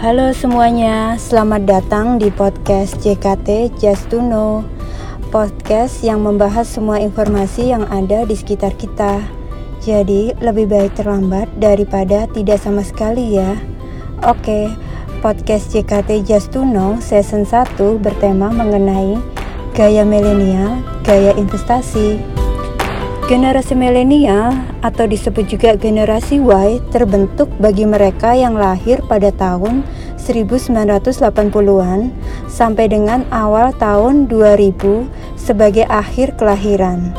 Halo semuanya, selamat datang di podcast JKT Just to Know. Podcast yang membahas semua informasi yang ada di sekitar kita. Jadi lebih baik terlambat daripada tidak sama sekali ya. Oke, podcast JKT Just to Know season 1 bertema mengenai Gaya milenial, gaya investasi Generasi milenial atau disebut juga generasi Y terbentuk bagi mereka yang lahir pada tahun 1980-an sampai dengan awal tahun 2000 sebagai akhir kelahiran.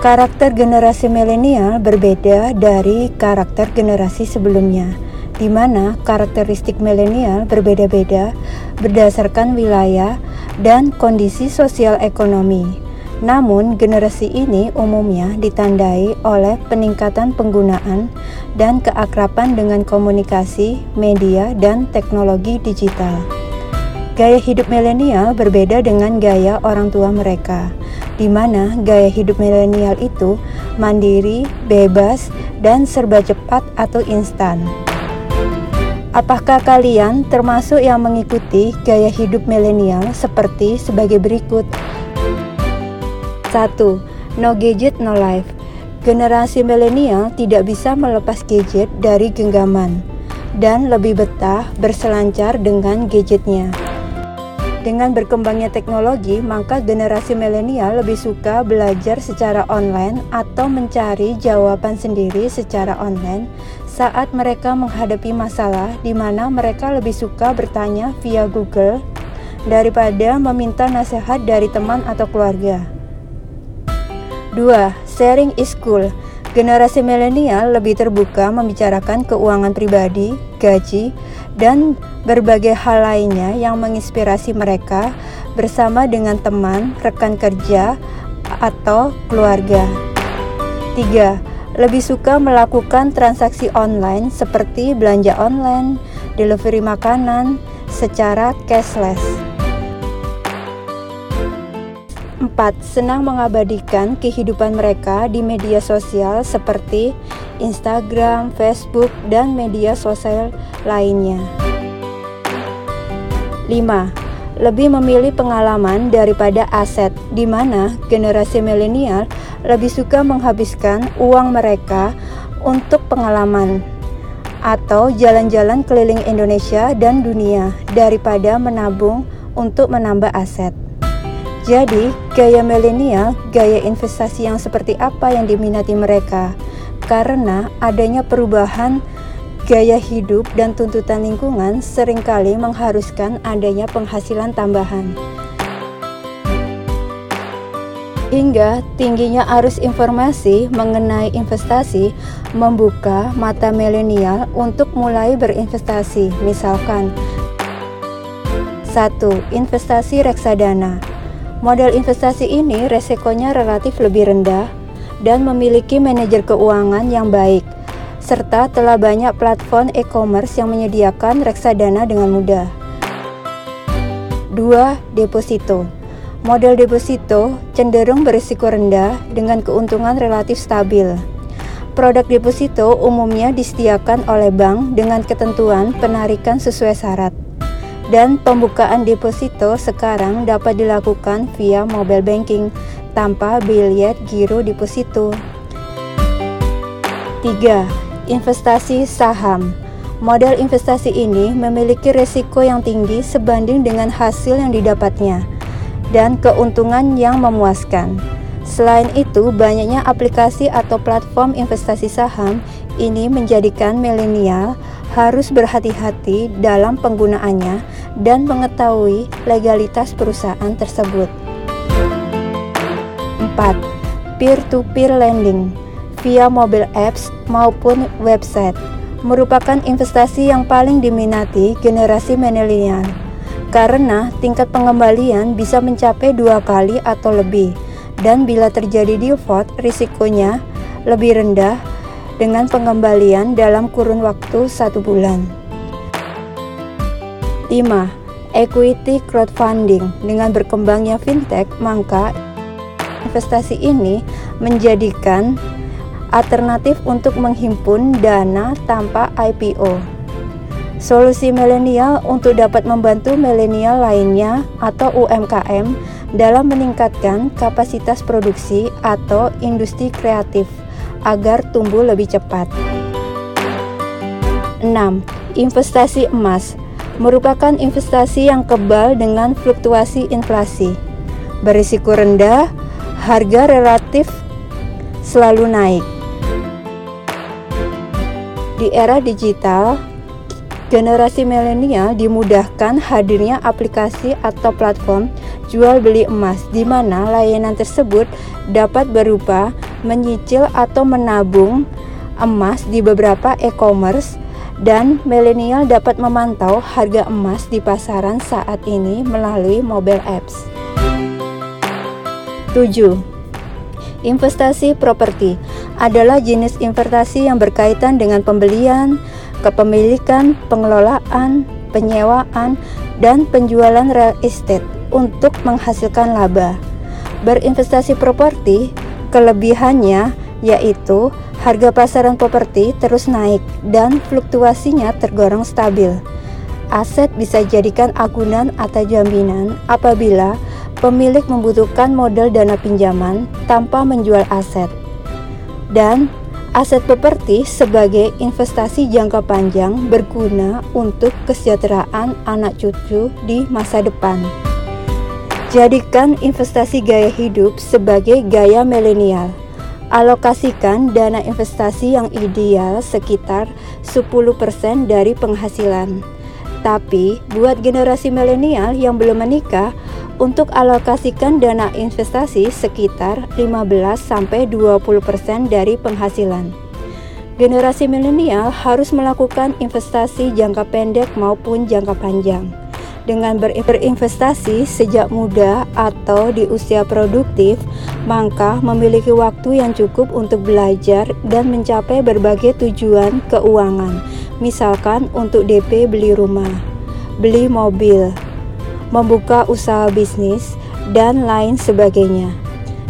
Karakter generasi milenial berbeda dari karakter generasi sebelumnya, di mana karakteristik milenial berbeda-beda berdasarkan wilayah dan kondisi sosial ekonomi. Namun, generasi ini umumnya ditandai oleh peningkatan penggunaan dan keakraban dengan komunikasi, media, dan teknologi digital. Gaya hidup milenial berbeda dengan gaya orang tua mereka, di mana gaya hidup milenial itu mandiri, bebas, dan serba cepat atau instan. Apakah kalian termasuk yang mengikuti gaya hidup milenial seperti sebagai berikut? 1. No gadget, no life. Generasi milenial tidak bisa melepas gadget dari genggaman dan lebih betah berselancar dengan gadgetnya. Dengan berkembangnya teknologi, maka generasi milenial lebih suka belajar secara online atau mencari jawaban sendiri secara online saat mereka menghadapi masalah di mana mereka lebih suka bertanya via Google daripada meminta nasihat dari teman atau keluarga. 2. Sharing is cool. Generasi milenial lebih terbuka membicarakan keuangan pribadi, gaji, dan berbagai hal lainnya yang menginspirasi mereka bersama dengan teman, rekan kerja, atau keluarga. 3. Lebih suka melakukan transaksi online seperti belanja online, delivery makanan, secara cashless. 4. Senang mengabadikan kehidupan mereka di media sosial seperti Instagram, Facebook, dan media sosial lainnya. 5. Lebih memilih pengalaman daripada aset, di mana generasi milenial lebih suka menghabiskan uang mereka untuk pengalaman atau jalan-jalan keliling Indonesia dan dunia daripada menabung untuk menambah aset. Jadi, gaya milenial, gaya investasi yang seperti apa yang diminati mereka? Karena adanya perubahan gaya hidup dan tuntutan lingkungan sering kali mengharuskan adanya penghasilan tambahan. Hingga tingginya arus informasi mengenai investasi membuka mata milenial untuk mulai berinvestasi. Misalkan 1. Investasi reksadana Model investasi ini resikonya relatif lebih rendah dan memiliki manajer keuangan yang baik, serta telah banyak platform e-commerce yang menyediakan reksadana dengan mudah. 2. Deposito Model deposito cenderung berisiko rendah dengan keuntungan relatif stabil. Produk deposito umumnya disediakan oleh bank dengan ketentuan penarikan sesuai syarat dan pembukaan deposito sekarang dapat dilakukan via mobile banking tanpa bilet giro deposito. 3. Investasi saham. Model investasi ini memiliki risiko yang tinggi sebanding dengan hasil yang didapatnya dan keuntungan yang memuaskan. Selain itu, banyaknya aplikasi atau platform investasi saham ini menjadikan milenial harus berhati-hati dalam penggunaannya dan mengetahui legalitas perusahaan tersebut. 4. Peer-to-peer lending via mobile apps maupun website merupakan investasi yang paling diminati generasi milenial karena tingkat pengembalian bisa mencapai dua kali atau lebih dan bila terjadi default risikonya lebih rendah dengan pengembalian dalam kurun waktu satu bulan. 5. Equity crowdfunding Dengan berkembangnya fintech, maka investasi ini menjadikan alternatif untuk menghimpun dana tanpa IPO. Solusi milenial untuk dapat membantu milenial lainnya atau UMKM dalam meningkatkan kapasitas produksi atau industri kreatif agar tumbuh lebih cepat. 6. Investasi emas merupakan investasi yang kebal dengan fluktuasi inflasi. Berisiko rendah, harga relatif selalu naik. Di era digital, Generasi milenial dimudahkan hadirnya aplikasi atau platform jual beli emas di mana layanan tersebut dapat berupa menyicil atau menabung emas di beberapa e-commerce dan milenial dapat memantau harga emas di pasaran saat ini melalui mobile apps. 7. Investasi properti adalah jenis investasi yang berkaitan dengan pembelian, kepemilikan, pengelolaan, penyewaan, dan penjualan real estate untuk menghasilkan laba. Berinvestasi properti, kelebihannya yaitu harga pasaran properti terus naik dan fluktuasinya tergolong stabil. Aset bisa jadikan agunan atau jaminan apabila pemilik membutuhkan modal dana pinjaman tanpa menjual aset. Dan Aset properti sebagai investasi jangka panjang berguna untuk kesejahteraan anak cucu di masa depan. Jadikan investasi gaya hidup sebagai gaya milenial. Alokasikan dana investasi yang ideal sekitar 10% dari penghasilan. Tapi buat generasi milenial yang belum menikah, untuk alokasikan dana investasi sekitar 15-20% dari penghasilan. Generasi milenial harus melakukan investasi jangka pendek maupun jangka panjang. Dengan berinvestasi sejak muda atau di usia produktif, maka memiliki waktu yang cukup untuk belajar dan mencapai berbagai tujuan keuangan, misalkan untuk DP beli rumah, beli mobil, membuka usaha bisnis, dan lain sebagainya.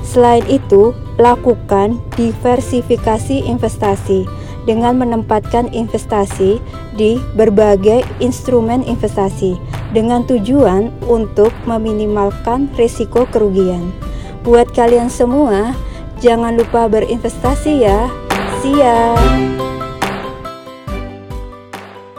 Selain itu, lakukan diversifikasi investasi dengan menempatkan investasi di berbagai instrumen investasi dengan tujuan untuk meminimalkan risiko kerugian. Buat kalian semua, jangan lupa berinvestasi ya. See ya.